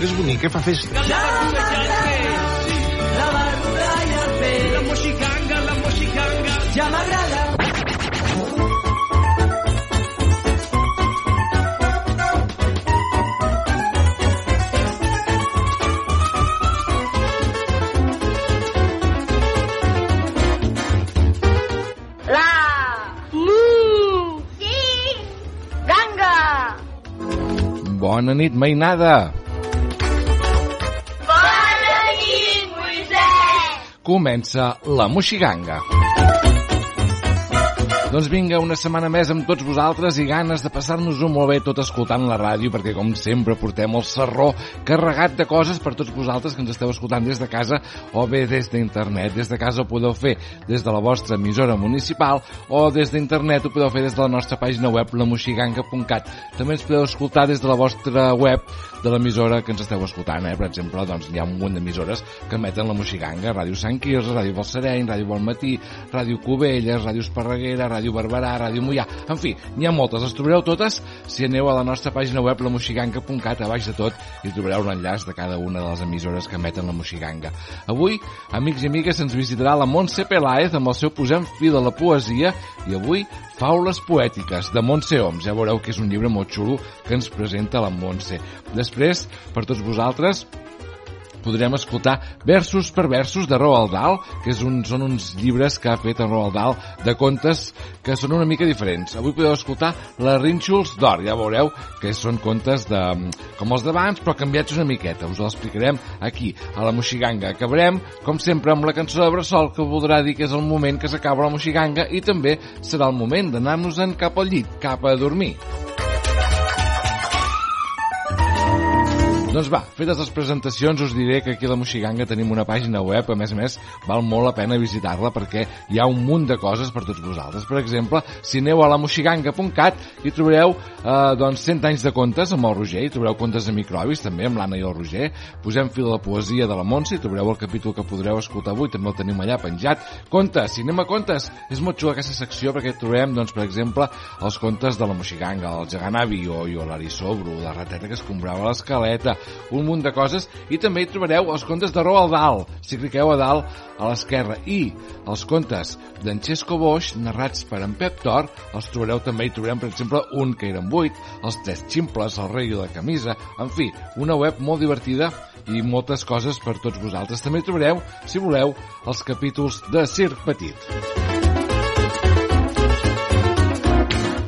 moixiganga és bonic, que fa festa. La barruda i el peix. La moixiganga, la moixiganga. Ja m'agrada. La Mu Sí Ganga Bona nit, mainada! Comença la Moixiganga. Doncs vinga, una setmana més amb tots vosaltres i ganes de passar-nos-ho molt bé tot escoltant la ràdio, perquè com sempre portem el serró carregat de coses per tots vosaltres que ens esteu escoltant des de casa o bé des d'internet. Des de casa ho podeu fer des de la vostra emissora municipal o des d'internet ho podeu fer des de la nostra pàgina web lamoxiganga.cat. També ens podeu escoltar des de la vostra web de l'emissora que ens esteu escoltant, eh? Per exemple, doncs hi ha un munt d'emissores que emeten la Moixiganga, Ràdio Sant Quirze, Ràdio Balsareny, Ràdio Bonmatí, Ràdio Cubelles, Ràdio Esparreguera, Ràdio Barberà, Ràdio Mollà... En fi, n'hi ha moltes. Les trobareu totes si aneu a la nostra pàgina web, lamoxiganga.cat, a baix de tot, i trobareu l'enllaç de cada una de les emissores que emeten la Moixiganga. Avui, amics i amigues, ens visitarà la Montse Peláez amb el seu Posem fil a la poesia i avui Faules poètiques de Montse Oms. Ja veureu que és un llibre molt xulo que ens presenta la Montse. Després, per tots vosaltres, podrem escoltar versos per versos de Roald Dahl, que és un, són uns llibres que ha fet en Roald Dahl de contes que són una mica diferents. Avui podeu escoltar les Rínxols d'Or, ja veureu que són contes de, com els d'abans, però canviats una miqueta. Us ho explicarem aquí, a la Moixiganga. Acabarem, com sempre, amb la cançó de Bressol, que voldrà dir que és el moment que s'acaba la Moixiganga i també serà el moment d'anar-nos-en cap al llit, cap a dormir. Doncs va, fetes les presentacions us diré que aquí a la Moixiganga tenim una pàgina web, a més a més val molt la pena visitar-la perquè hi ha un munt de coses per tots vosaltres. Per exemple, si aneu a la moixiganga.cat hi trobareu eh, doncs 100 anys de contes amb el Roger, hi trobareu contes de microbis també amb l'Anna i el Roger, posem fil la poesia de la Montse, hi trobareu el capítol que podreu escoltar avui, també el tenim allà penjat. Contes, si anem a contes, és molt xula aquesta secció perquè trobem, doncs, per exemple, els contes de la Moixiganga, el gegant avió i l'Arisobro, la rateta que es comprava l'escaleta, un munt de coses i també hi trobareu els contes de Roald Dahl si cliqueu a dalt a l'esquerra i els contes d'en Xesco Boix narrats per en Pep Tor els trobareu també, hi trobarem per exemple un que eren vuit, els tres ximples el rei i la camisa, en fi una web molt divertida i moltes coses per tots vosaltres. També trobareu, si voleu, els capítols de Circ Petit.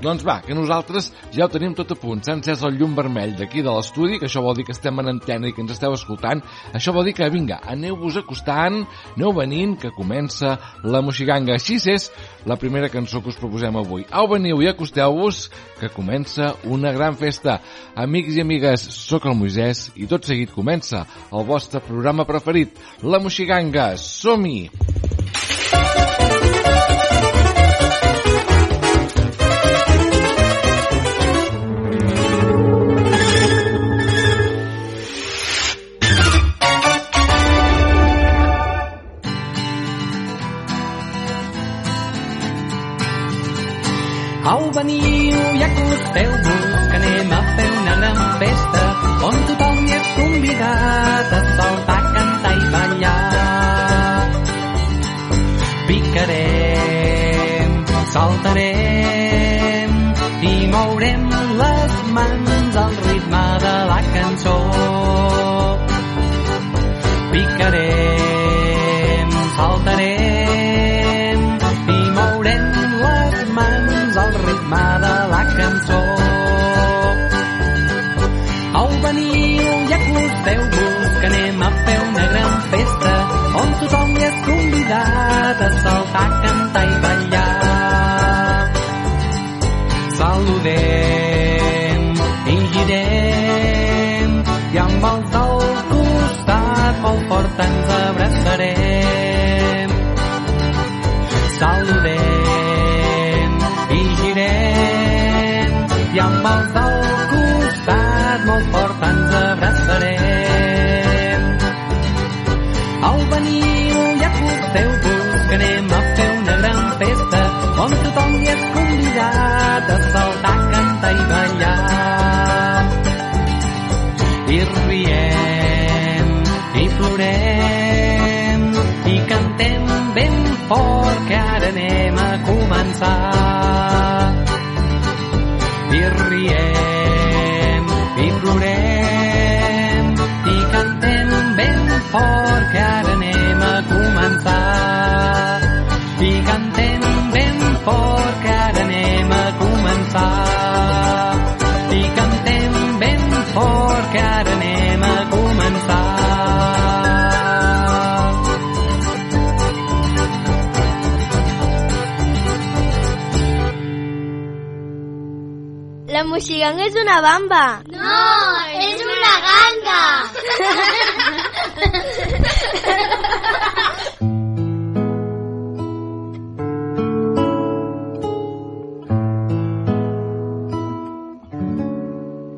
Doncs va, que nosaltres ja ho tenim tot a punt. S'ha encès el llum vermell d'aquí de l'estudi, que això vol dir que estem en antena i que ens esteu escoltant. Això vol dir que, vinga, aneu-vos acostant, aneu venint, que comença la Moixiganga. Així és la primera cançó que us proposem avui. Au, veniu i acosteu-vos, que comença una gran festa. Amics i amigues, sóc el Moisès i tot seguit comença el vostre programa preferit, la Moixiganga. Som-hi! Au, veniu i acosteu-vos, que anem a fer una gran festa on tothom hi és convidat a saltar, a saltar, que ara anem a començar. I riem i plorem i cantem ben fort que ara anem a començar. I cantem ben fort que ara anem a començar. La moixiganga és una bamba. No, és una ganga.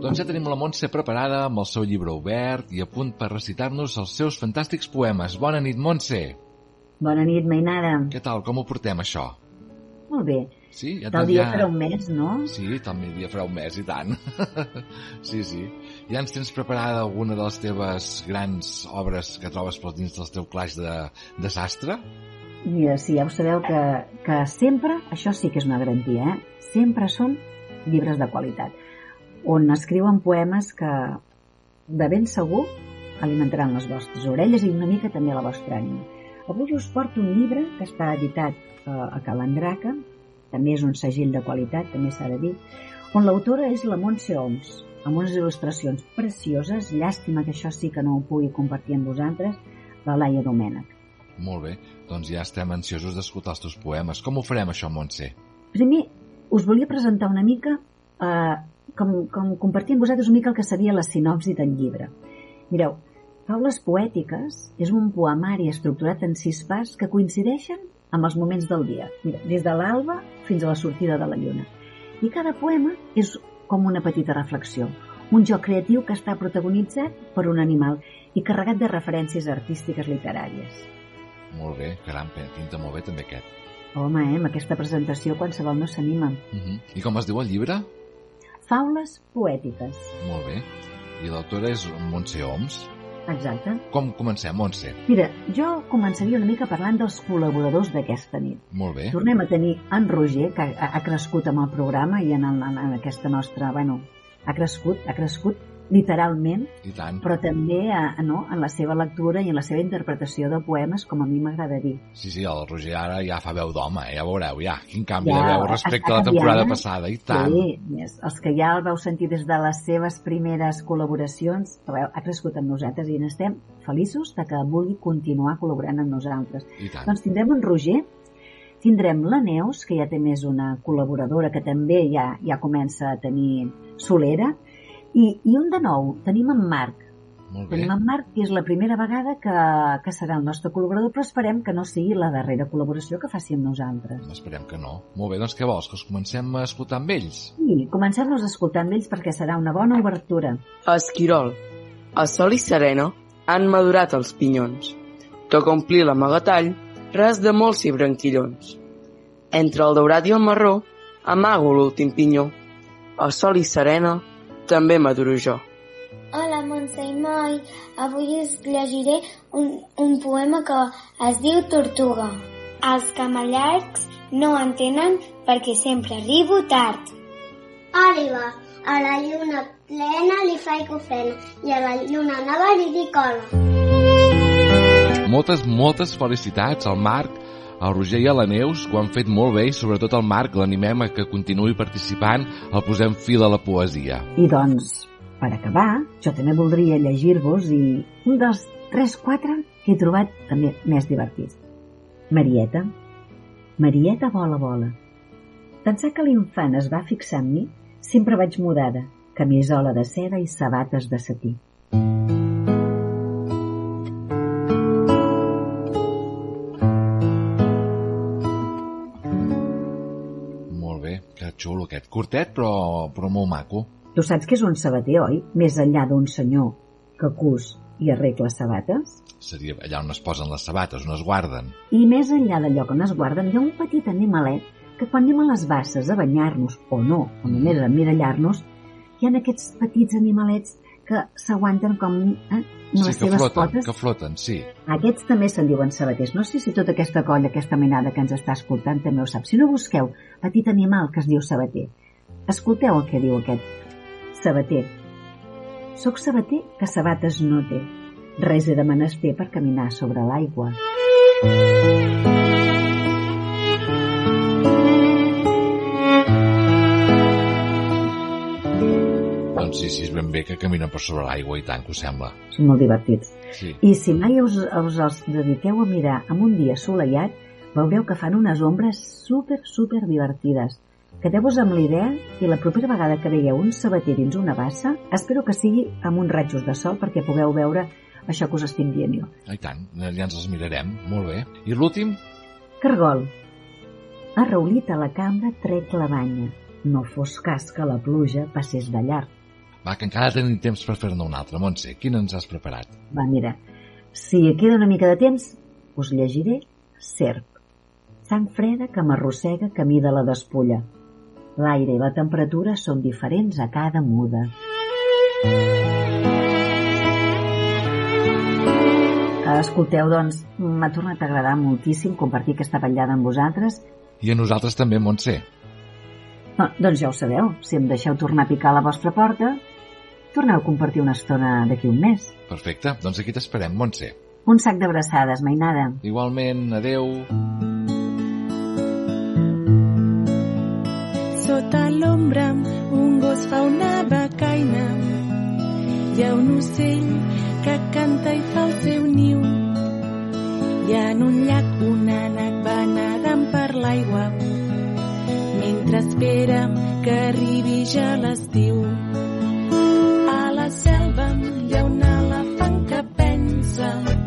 Doncs ja tenim la Montse preparada amb el seu llibre obert i a punt per recitar-nos els seus fantàstics poemes. Bona nit, Montse! Bona nit, Mainada. Què tal? Com ho portem, això? Molt bé. Sí? Ja Tal dia ja... farà un mes, no? Sí, tal dia farà un mes i tant. sí, sí. Ja ens tens preparada alguna de les teves grans obres que trobes pels dins del teu claix de, de sastre? Mira, sí, ja ho sabeu que, que sempre, això sí que és una garantia, eh? sempre són llibres de qualitat, on escriuen poemes que de ben segur alimentaran les vostres orelles i una mica també la vostra ànima. Avui us porto un llibre que està editat eh, a Calandraca, també és un segill de qualitat, també s'ha de dir, on l'autora és la Montse Oms, amb unes il·lustracions precioses, llàstima que això sí que no ho pugui compartir amb vosaltres, la Laia Domènech. Molt bé, doncs ja estem ansiosos d'escoltar els teus poemes. Com ho farem, això, Montse? Primer, us volia presentar una mica, eh, com, com compartir amb vosaltres una mica el que seria la sinopsi del llibre. Mireu, Faules poètiques és un poemari estructurat en sis parts que coincideixen amb els moments del dia, Mira, des de l'alba fins a la sortida de la lluna. I cada poema és com una petita reflexió, un joc creatiu que està protagonitzat per un animal i carregat de referències artístiques literàries. Molt bé, caram, pinta molt bé també aquest. Home, eh, amb aquesta presentació qualsevol no s'anima. Uh -huh. I com es diu el llibre? Faules poètiques. Molt bé. I l'autora és Montse Oms. Exacte. Com comencem, Montse? Mira, jo començaria una mica parlant dels col·laboradors d'aquesta nit. Molt bé. Tornem a tenir en Roger, que ha, ha crescut amb el programa i en, en, en aquesta nostra... Bueno, ha crescut, ha crescut literalment, I tant. però també a, no, en la seva lectura i en la seva interpretació de poemes, com a mi m'agrada dir. Sí, sí, el Roger ara ja fa veu d'home, eh? ja veureu, ja. Quin canvi Ja, de veu respecte a la temporada canviant, passada, i tant. Sí, més, els que ja el vau sentir des de les seves primeres col·laboracions, veu, ha crescut amb nosaltres i n'estem feliços de que vulgui continuar col·laborant amb nosaltres. I tant. Doncs tindrem en Roger, tindrem la Neus, que ja té més una col·laboradora que també ja, ja comença a tenir solera, i, i un de nou, tenim en Marc. Molt bé. Tenim en Marc, que és la primera vegada que, que serà el nostre col·laborador, però esperem que no sigui la darrera col·laboració que faci amb nosaltres. Esperem que no. Molt bé, doncs què vols? Que els comencem a escoltar amb ells? I comencem-nos a escoltar amb ells perquè serà una bona obertura. A Esquirol, a Sol i Serena, han madurat els pinyons. Toca omplir l'amagatall, res de molts i branquillons. Entre el daurat i el marró, amago l'últim pinyó. A Sol i Serena, també maduro jo. Hola, Montse i Moi. Avui us llegiré un, un poema que es diu Tortuga. Els camallargs no entenen perquè sempre arribo tard. Oliva, a la lluna plena li faig ofrena i a la lluna nova li dic hola. Moltes, moltes felicitats al Marc, al Roger i a la Neus, ho han fet molt bé i sobretot al Marc l'animem a que continuï participant, el posem fil a la poesia. I doncs, per acabar, jo també voldria llegir-vos i un dels 3-4 que he trobat també més divertits. Marieta. Marieta vola, vola. D'ençà que l'infant es va fixar en mi, sempre vaig mudada, camisola de seda i sabates de setí. Xulo aquest. Curtet, però, però molt maco. Tu saps que és un sabater, oi? Més enllà d'un senyor que cus i arregla sabates? Seria allà on es posen les sabates, on es guarden. I més enllà del lloc on es guarden, hi ha un petit animalet que quan anem a les basses a banyar-nos, o no, o només a mirallar-nos, hi ha aquests petits animalets que s'aguanten com eh, amb les sí, que seves floten, potes. que floten, sí. Aquests també se'n diuen sabaters. No sé si tota aquesta colla, aquesta menada que ens està escoltant també ho sap. Si no busqueu petit animal que es diu sabater, escolteu el que diu aquest sabater. Soc sabater que sabates no té. Res he de menester per caminar sobre l'aigua. Doncs sí, sí, és ben bé que caminen per sobre l'aigua i tant, que us sembla. Són molt divertits. Sí. I si mai us, us els dediqueu a mirar en un dia assolellat, veureu que fan unes ombres super, super divertides. Quedeu-vos amb la idea i la propera vegada que veieu un sabater dins una bassa, espero que sigui amb uns ratjos de sol perquè pugueu veure això que us estic dient jo. I tant, ja ens els mirarem. Molt bé. I l'últim? Cargol. Arraulit a la cambra trec la banya. No fos cas que la pluja passés de llarg. Va, que encara tenim temps per fer-ne un altre. Montse, quin ens has preparat? Va, mira, si queda una mica de temps, us llegiré Serp. Sang freda que m'arrossega camí de la despulla. L'aire i la temperatura són diferents a cada muda. Escolteu, doncs, m'ha tornat a agradar moltíssim compartir aquesta vetllada amb vosaltres. I a nosaltres també, Montse. No, doncs ja ho sabeu, si em deixeu tornar a picar a la vostra porta, torneu a compartir una estona d'aquí un mes. Perfecte, doncs aquí t'esperem, Montse. Un sac d'abraçades, mainada. Igualment, adeu. Sota l'ombra un gos fa una becaina. Hi ha un ocell que canta i fa el seu niu. I en un llac un ànec va nedant per l'aigua mentre espera que arribi ja l'estiu. Some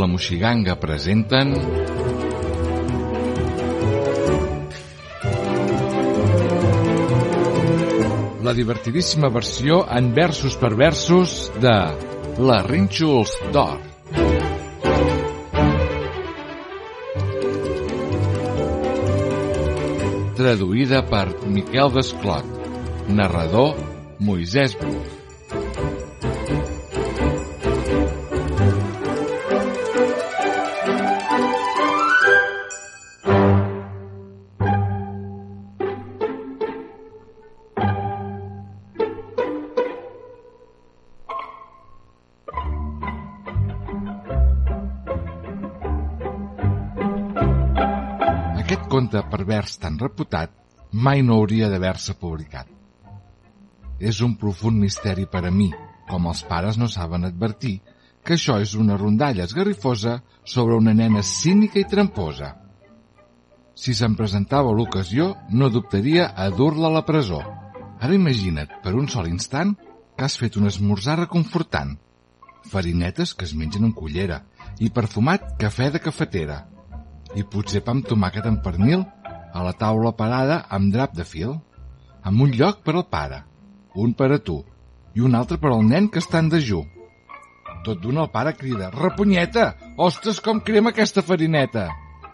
la Moxiganga presenten... La divertidíssima versió en versos per versos de La Rínxols d'Or. Traduïda per Miquel Desclot. Narrador Moisès Bru. Conte pervers tan reputat mai no hauria d'haver-se publicat. És un profund misteri per a mi, com els pares no saben advertir, que això és una rondalla esgarrifosa sobre una nena cínica i tramposa. Si se'n presentava l'ocasió, no dubtaria a dur-la a la presó. Ara imagina't, per un sol instant, que has fet un esmorzar reconfortant. Farinetes que es mengen amb cullera i perfumat cafè de cafetera. I potser pa amb tomàquet amb pernil a la taula parada amb drap de fil. Amb un lloc per al pare, un per a tu i un altre per al nen que està en dejú. Tot d'una el pare crida «Repunyeta! Ostres, com crema aquesta farineta!»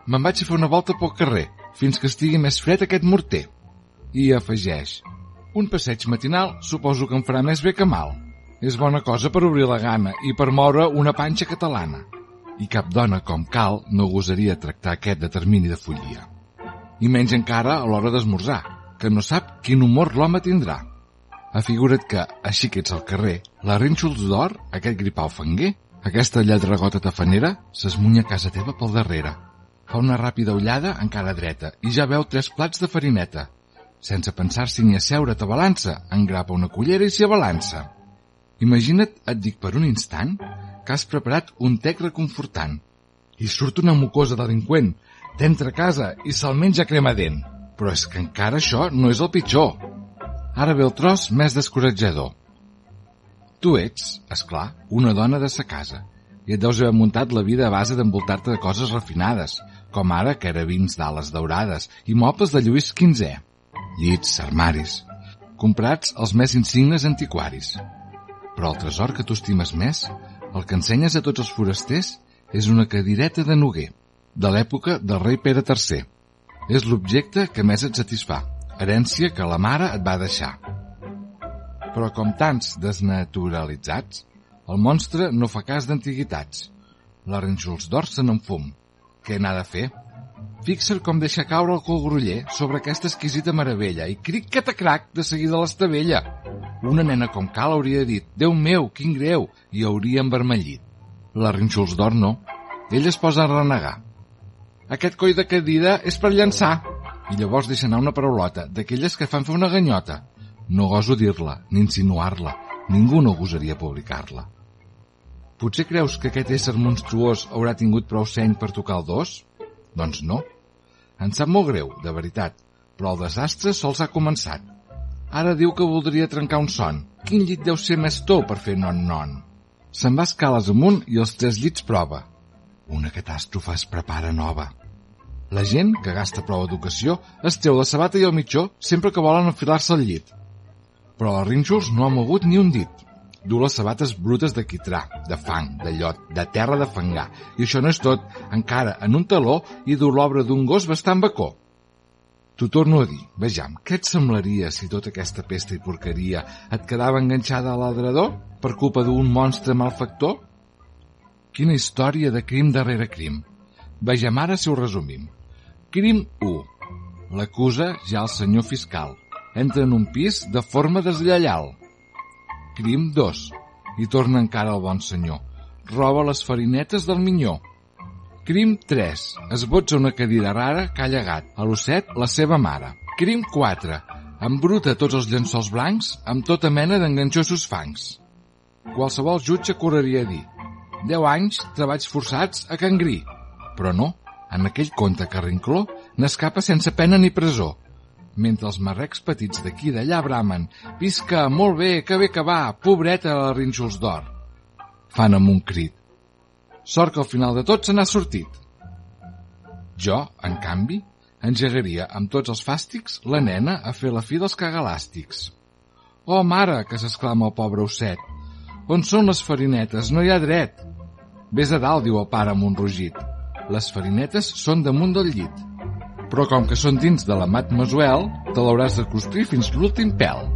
Me'n vaig a fer una volta pel carrer, fins que estigui més fred aquest morter. I afegeix «Un passeig matinal suposo que em farà més bé que mal. És bona cosa per obrir la gana i per moure una panxa catalana. I cap dona com cal no gosaria tractar aquest determini de follia. I menys encara a l'hora d'esmorzar, que no sap quin humor l'home tindrà. Afigura't que, així que ets al carrer, la rínxols d'or, aquest gripau fanguer, aquesta lladregota tafanera, s'esmunya a casa teva pel darrere. Fa una ràpida ullada encara dreta i ja veu tres plats de farineta. Sense pensar-s'hi ni a t'abalança, engrapa una cullera i s'hi abalança. Imagina't, et dic per un instant, que has preparat un tec reconfortant. I surt una mucosa delinqüent, t'entra a casa i se'l menja crema dent. Però és que encara això no és el pitjor. Ara ve el tros més descoratjador. Tu ets, és clar, una dona de sa casa i et deus haver muntat la vida a base d'envoltar-te de coses refinades, com ara carabins d'ales daurades i mobles de Lluís XV, llits, armaris, comprats els més insignes antiquaris. Però el tresor que tu estimes més, el que ensenyes a tots els forasters, és una cadireta de Noguer, de l'època del rei Pere III. És l'objecte que més et satisfà herència que la mare et va deixar. Però com tants desnaturalitzats, el monstre no fa cas d'antiguitats. La rínxols d'or se n'enfum. Què n'ha de fer? Fixa't com deixa caure el col groller sobre aquesta exquisita meravella i cric que crac de seguida l'estabella. Una nena com cal hauria dit «Déu meu, quin greu!» i hauria envermellit. La rínxols d'or no. Ell es posa a renegar. Aquest coi de cadira és per llançar i llavors deixa anar una paraulota, d'aquelles que fan fer una ganyota. No goso dir-la, ni insinuar-la. Ningú no gosaria publicar-la. Potser creus que aquest ésser monstruós haurà tingut prou seny per tocar el dos? Doncs no. Em sap molt greu, de veritat, però el desastre sols ha començat. Ara diu que voldria trencar un son. Quin llit deu ser més tou per fer non-non? Se'n va escales amunt i els tres llits prova. Una catàstrofe es prepara nova. La gent, que gasta prou educació, es treu la sabata i el mitjó sempre que volen enfilar-se al llit. Però la Rínxols no ha mogut ni un dit. Du les sabates brutes de quitrà, de fang, de llot, de terra de fangar. I això no és tot, encara en un taló i du l'obra d'un gos bastant bacó. T'ho torno a dir, vejam, què et semblaria si tota aquesta pesta i porqueria et quedava enganxada a l'adredor per culpa d'un monstre malfactor? Quina història de crim darrere crim. Vejam ara si ho resumim. Crim 1. L'acusa ja el senyor fiscal. Entra en un pis de forma deslleial. Crim 2. I torna encara el bon senyor. Roba les farinetes del minyó. Crim 3. Esbotza una cadira rara que ha llegat a l'osset la seva mare. Crim 4. Embruta tots els llençols blancs amb tota mena d'enganxosos fangs. Qualsevol jutge correria a dir 10 anys treballs forçats a Can Grí. Però no, en aquell conte carrincló n'escapa sense pena ni presó, mentre els marrecs petits d'aquí d'allà bramen «Visca, molt bé, que bé que va, pobreta la rínxols d'or!» Fan amb un crit. Sort que al final de tot se n'ha sortit. Jo, en canvi, engegaria amb tots els fàstics la nena a fer la fi dels cagalàstics. «Oh, mare!» que s'exclama el pobre osset. «On són les farinetes? No hi ha dret!» «Ves a dalt», diu el pare amb un rugit. Les farinetes són damunt del llit. Però com que són dins de la mat Masuel, te l'hauràs de costrir fins l'últim pèl.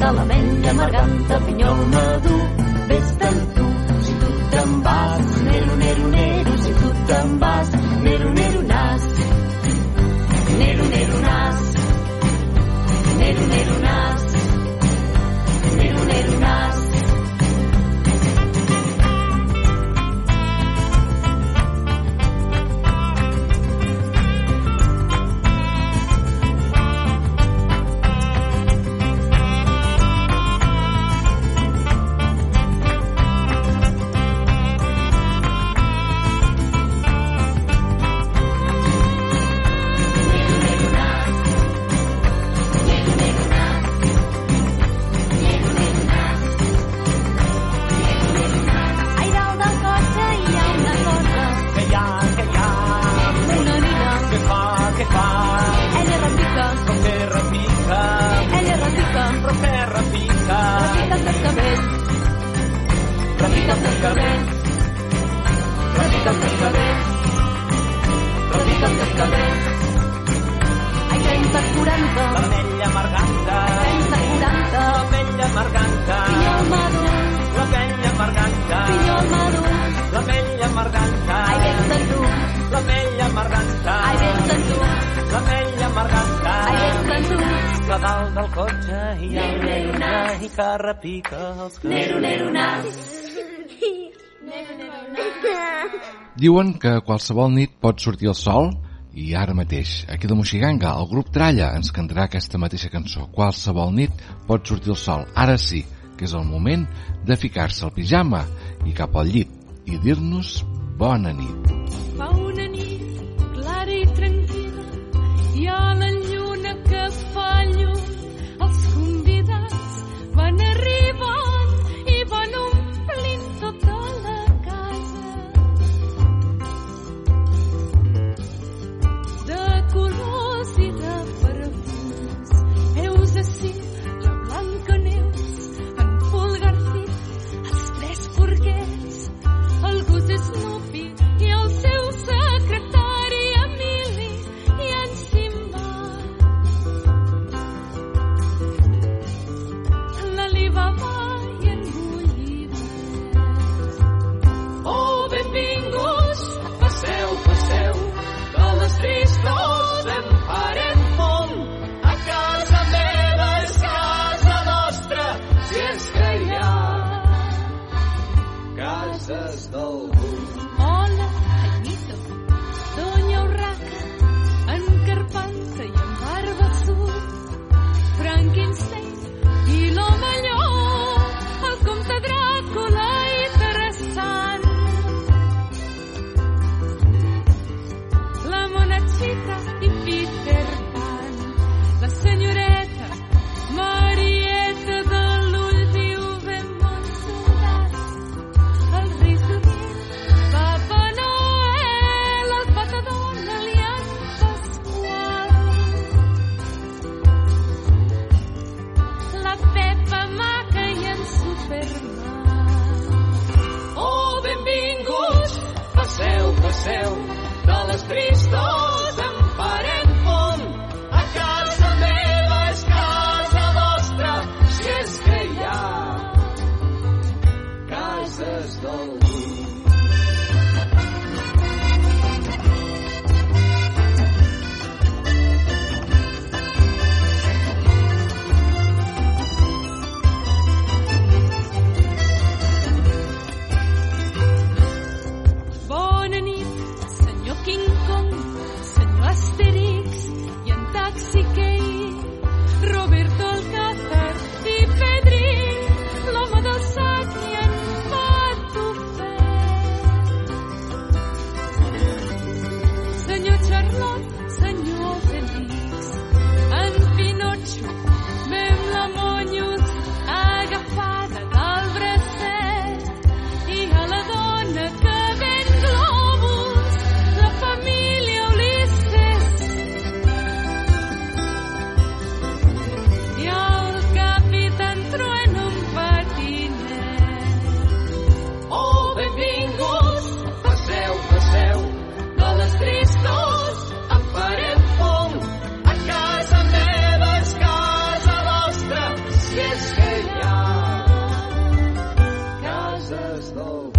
Dollar amarganta. Ai, vens amb tu. L'amella amarganta. Ai, vens amb tu. Que dalt del cotxe hi ha nero, nero, i que repica els que... Nero, nero, na. Diuen que qualsevol nit pot sortir el sol i ara mateix, aquí de Moxiganga, el grup Tralla ens cantarà aquesta mateixa cançó. Qualsevol nit pot sortir el sol. Ara sí, que és el moment de ficar-se al pijama i cap al llit i dir-nos bona nit. Bona nit i tranquil·la i a la lluna que fa llum. Els convidats van arribar Let's go.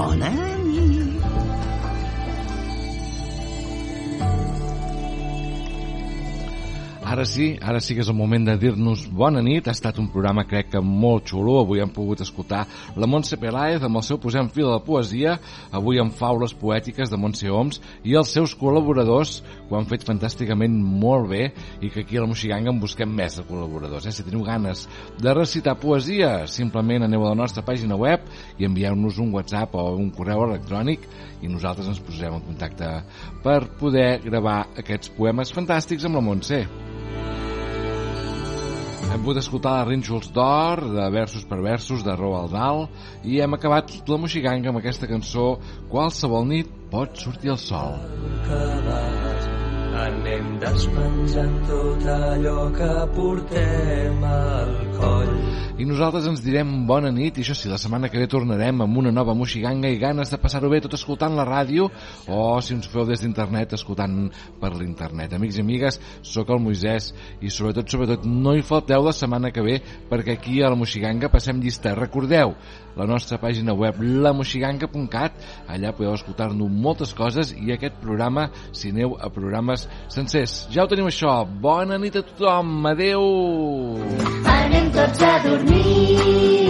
Bona nit. Ara sí, ara sí que és el moment de dir-nos bona nit. Ha estat un programa, crec que molt xulo. Avui hem pogut escoltar la Montse Peláez amb el seu Posem fil a la poesia, avui amb faules poètiques de Montse Oms i els seus col·laboradors, que ho han fet fantàsticament molt bé i que aquí a la Moxiganga en busquem més de col·laboradors. Eh? Si teniu ganes de recitar poesia, simplement aneu a la nostra pàgina web i envieu-nos un WhatsApp o un correu electrònic i nosaltres ens posarem en contacte per poder gravar aquests poemes fantàstics amb la Montse. Hem pogut escoltar Rínxols d'Or, de versos per versos, de Roald Dahl, i hem acabat la moxiganga amb aquesta cançó Qualsevol nit pot sortir el sol. vas anem despenjant tot allò que portem al coll. I nosaltres ens direm bona nit, i això sí, la setmana que ve tornarem amb una nova moxiganga i ganes de passar-ho bé tot escoltant la ràdio, o si ens feu des d'internet, escoltant per l'internet. Amics i amigues, sóc el Moisès, i sobretot, sobretot, no hi falteu la setmana que ve, perquè aquí a la moxiganga passem llista. Recordeu, la nostra pàgina web, lamoxiganga.cat, allà podeu escoltar-nos moltes coses i aquest programa, si aneu a programes sencers. Ja ho tenim això. Bona nit a tothom. Adeu. Anem tots a dormir.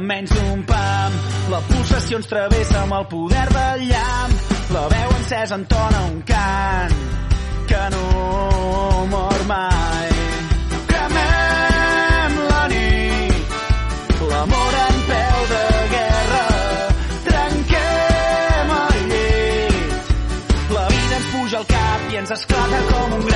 Menys d'un pam. La pulsació ens travessa amb el poder del llamp. La veu encesa entona un cant que no mor mai. Cremem la nit, l'amor en peu de guerra. Trenquem el llit, la vida ens puja al cap i ens esclata com un gran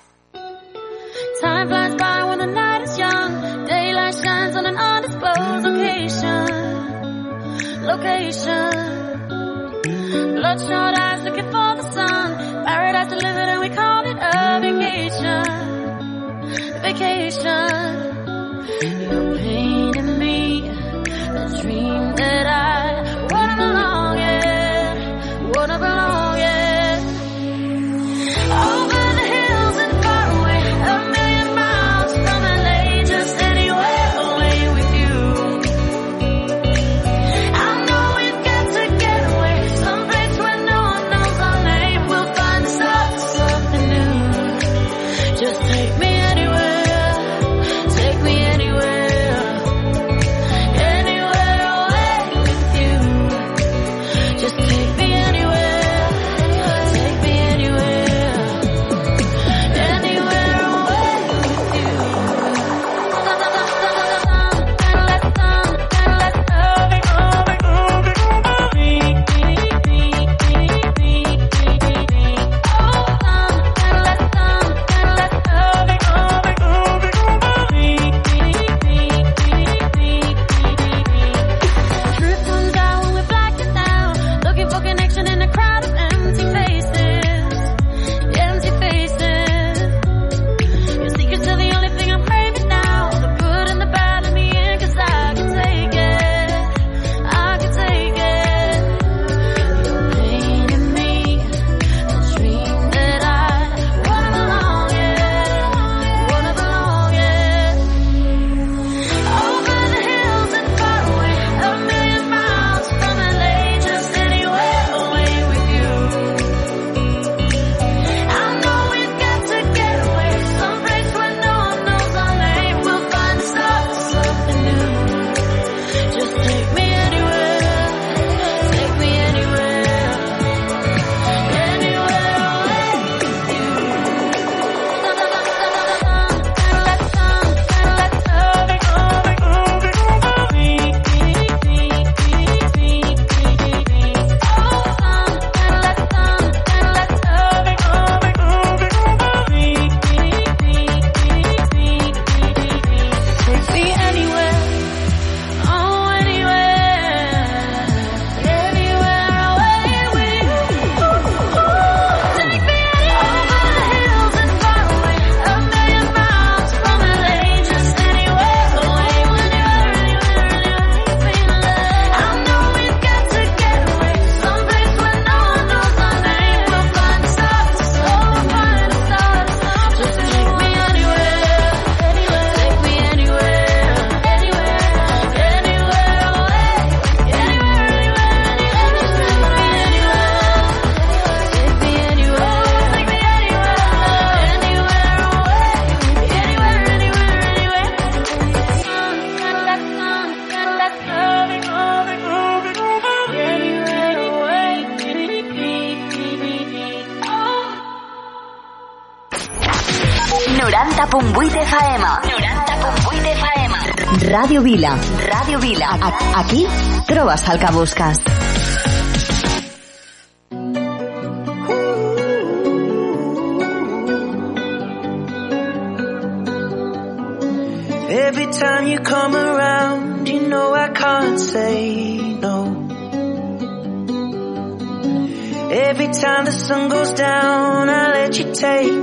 Radio Vila. Radio Vila. Aquí trobes el que. Every time you come around, you know I can't say no. Every time the sun goes down, I let you take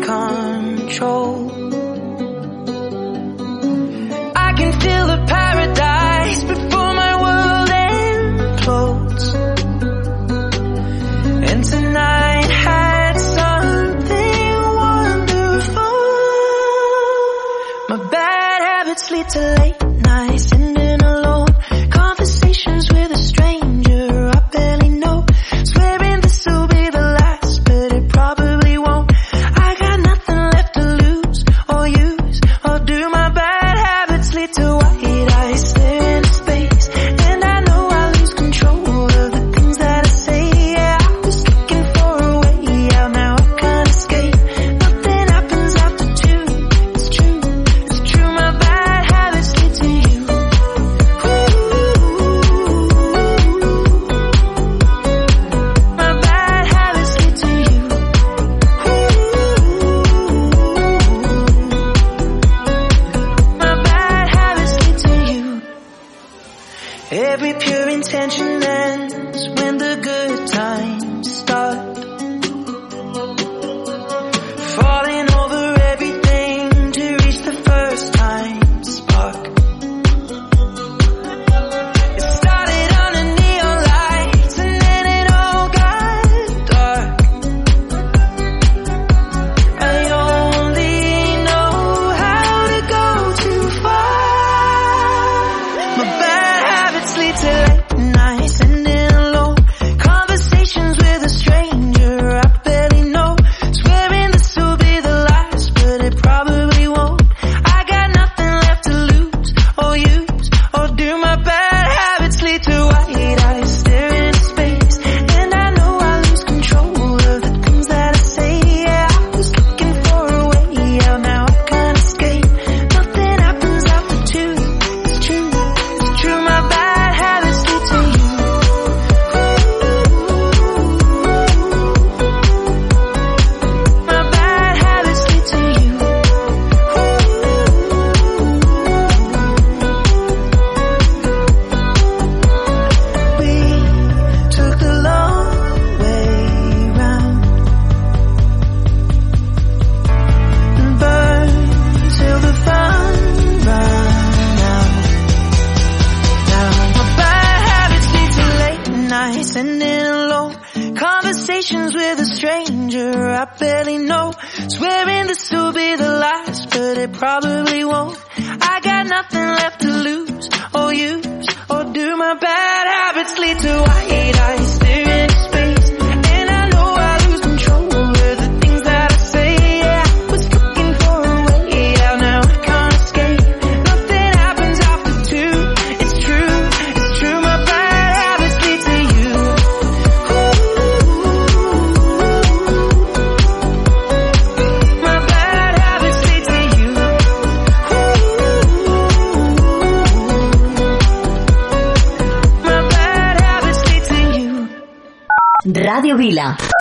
I got nothing left to lose or use or do. My bad habits lead to I hate I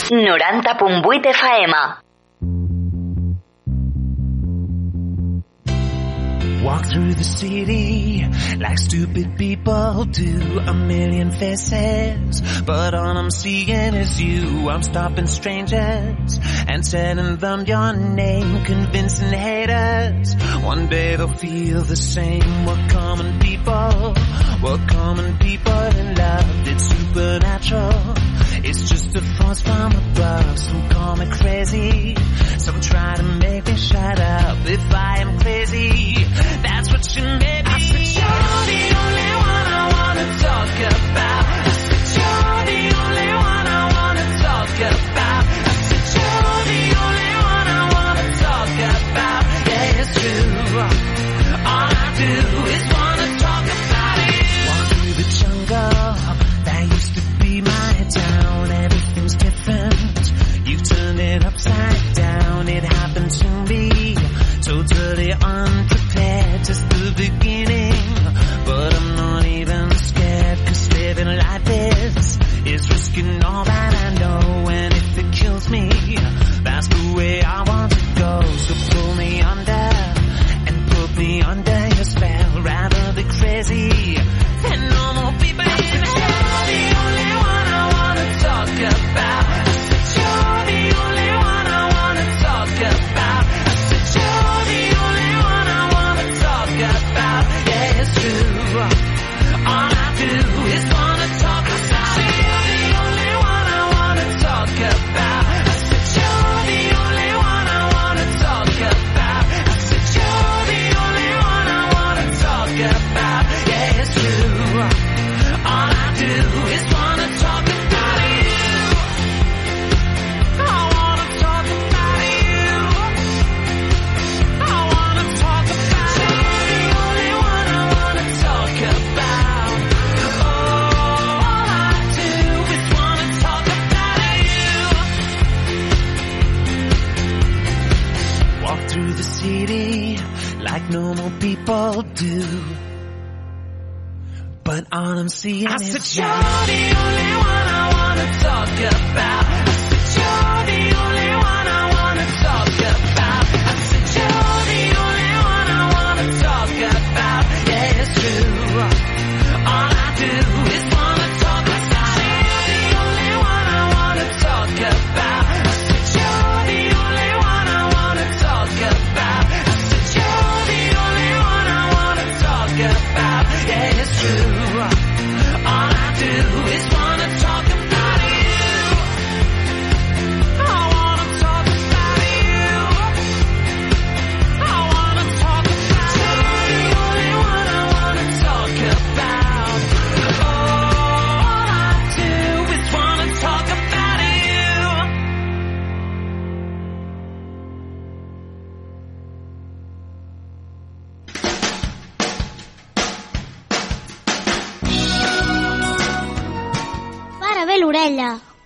90.8 FM. Walk through the city like stupid people do. A million faces, but all I'm seeing is you. I'm stopping strangers and telling them your name, convincing haters. One day they'll feel the same. We're common people, we're common people in love. It's supernatural. It's just a force from above. Some call me crazy. Some try to make me shut up if I am crazy. That's what you made me. I said you're the only one I wanna talk about. I said you're the only one I wanna talk about. I said you're the only one I wanna talk about. Yeah, it's true. on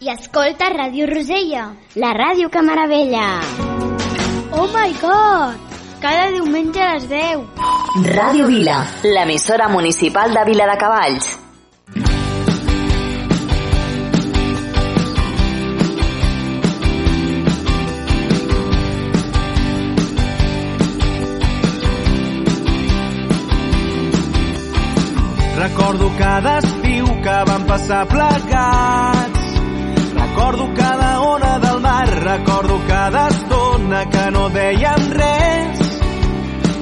I escolta Ràdio Rosella. La ràdio que meravella. Oh my god! Cada diumenge a les 10. Ràdio Vila, l'emissora municipal de Vila de Cavalls. Recordo cada estiu que vam passar plegats. Recordo cada ona del mar, recordo cada estona que no dèiem res.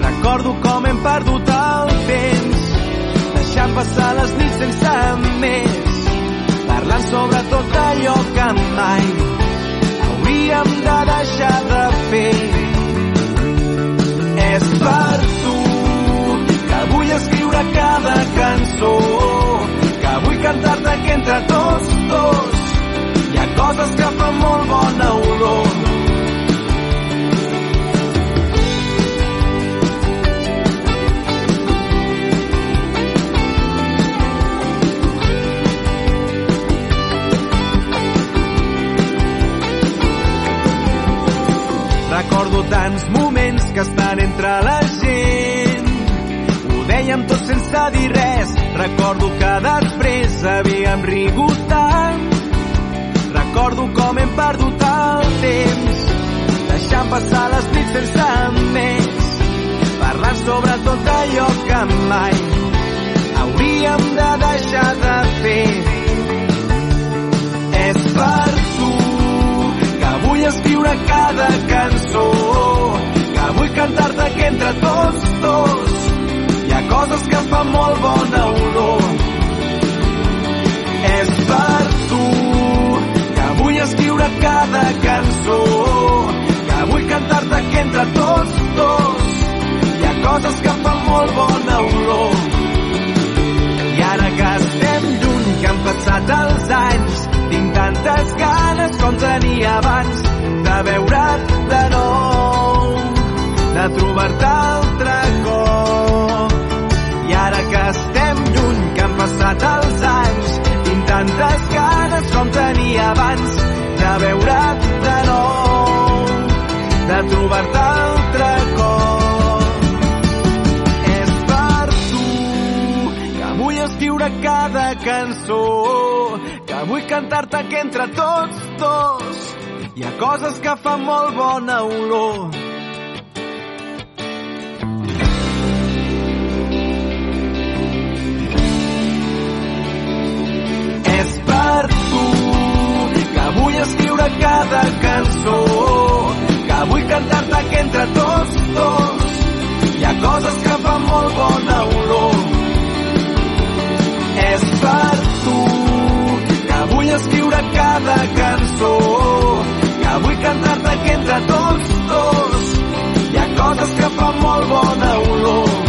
Recordo com hem perdut el temps, deixant passar les nits sense més, parlant sobre tot allò que mai hauríem de deixar de fer. És per tu que vull escriure cada cançó, que vull cantar-te que entre tots dos ha coses que fan molt bona olor. Recordo tants moments que estan entre la gent. Ho dèiem tot sense dir res. Recordo que després havíem rigut tant. Recordo com hem perdut el temps, deixant passar les nits sense més, parlant sobre tot allò que mai hauríem de deixar de fer. És per tu que vull escriure cada cançó, que vull cantar-te que entre tots dos hi ha coses que fan molt bona olor. És per escriure cada cançó, que vull cantar-te que entre tots dos hi ha coses que fan molt bona olor. I ara que estem lluny, que han passat els anys, tinc tantes ganes com tenia abans de veure't de nou, de trobar-te altre cop. I ara que estem lluny, que han passat els anys, tinc tantes ganes com tenia abans de veure't de nou, de trobar-te altre cop. És per tu que vull escriure cada cançó, que vull cantar-te que entre tots dos hi ha coses que fan molt bona olor. Cada cançó, que vull cantar-te que entre tots dos hi ha coses que fan molt bona olor. És per tu que vull escriure cada cançó, que vull cantar-te que entre tots dos hi ha coses que fan molt bona olor.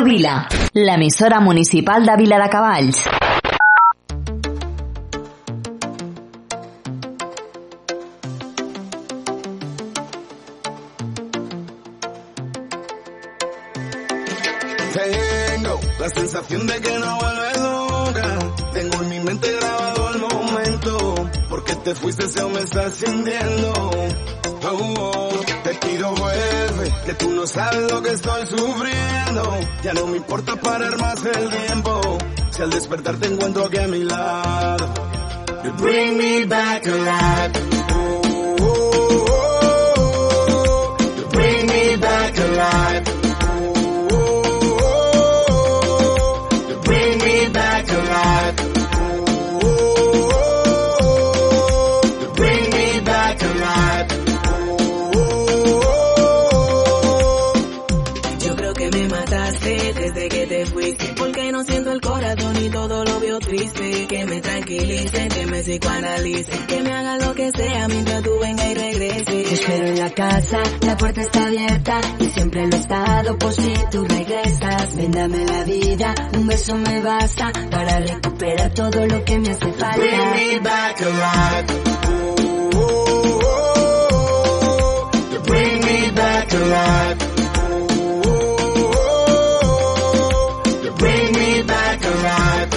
Ràdio Vila, l'emissora municipal de Vila de Cavalls. Tengo la sensación de que no vuelves nunca. Tengo en mi mente grabado el momento. Porque te fuiste aún me estás sintiendo. Sabes lo que estoy sufriendo. Ya no me importa parar más el tiempo. Si al despertar te encuentro aquí a mi lado. Bring me back alive. La puerta está abierta y siempre lo he estado por si tú regresas. Ven, dame la vida, un beso me basta para recuperar todo lo que me hace falta. Bring me back alive. Me back alive. You bring me back alive.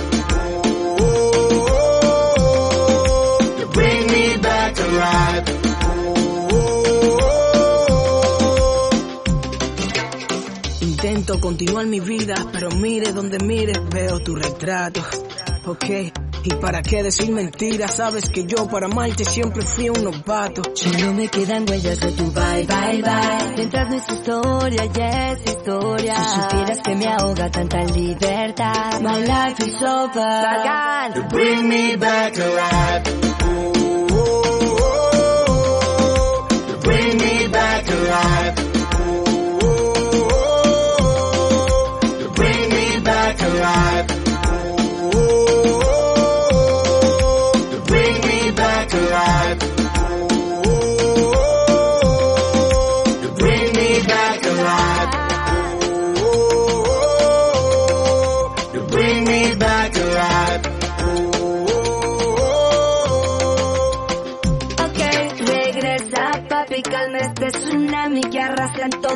You bring me back alive. Continuar mi vida, pero mire donde mire, veo tu retrato. Ok, ¿y para qué decir mentiras? Sabes que yo para amarte siempre fui un novato. Solo me quedan huellas de tu bye, bye, bye. Mientras no es historia, ya es historia. Si supieras que me ahoga tanta libertad. My life is over. You bring me back alive. You bring me back alive. drive.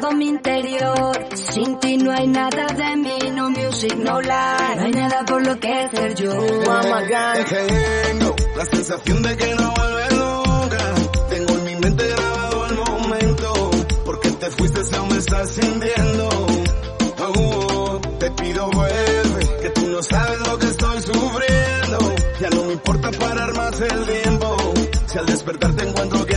Todo mi interior. Sin ti no hay nada de mí, no music, no life. No hay nada por lo que ser yo. Tengo la sensación de que no vuelves nunca. Tengo en mi mente grabado el momento. Porque te fuiste aún me estás sintiendo. Oh, te pido vuelve, que tú no sabes lo que estoy sufriendo. Ya no me importa parar más el tiempo. Si al despertar te encuentro aquí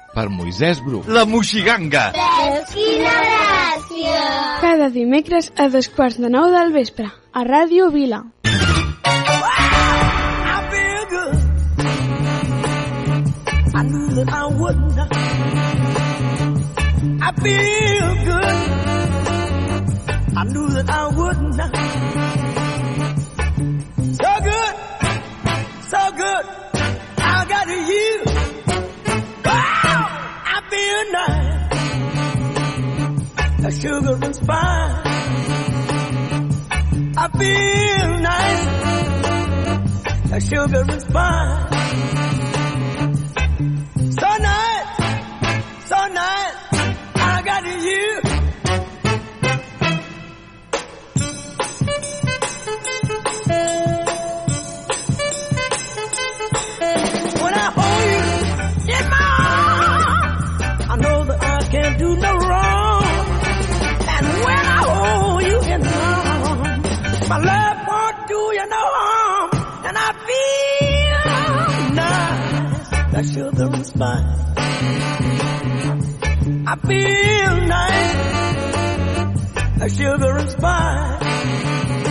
per Moisès Bru. La Moixiganga! Quina gràcia! Cada dimecres a dos quarts de nou del vespre, a Ràdio Vila. I knew that I wouldn't. I feel good. I knew that I wouldn't. So good, so good. I got you. The sugar and fine. I feel nice. The sugar and spice. So nice, so nice, I got you. My love won't do you no harm, and I feel nice like sugar and spice. I feel nice like sugar and spice.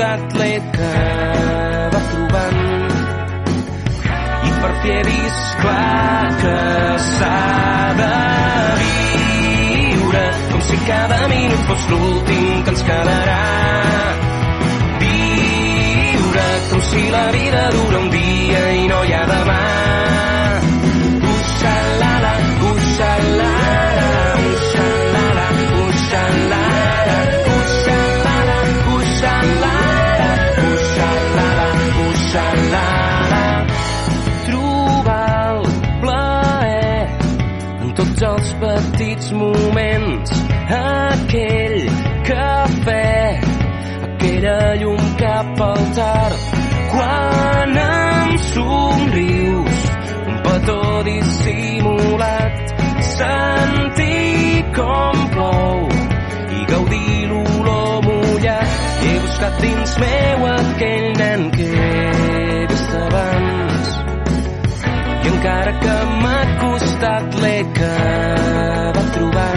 Costat l'he acabat trobant. I per fi he vist clar que s'ha de viure com si cada minut fos l'últim que ens quedarà. Viure com si la vida dura un dia i no hi ha demà petits moments, aquell cafè, aquella llum cap al tard, quan em somrius, un petó dissimulat, sentir com plou i gaudir l'olor mullat. He buscat dins meu aquell nen que encara que m'ha costat l'he acabat trobant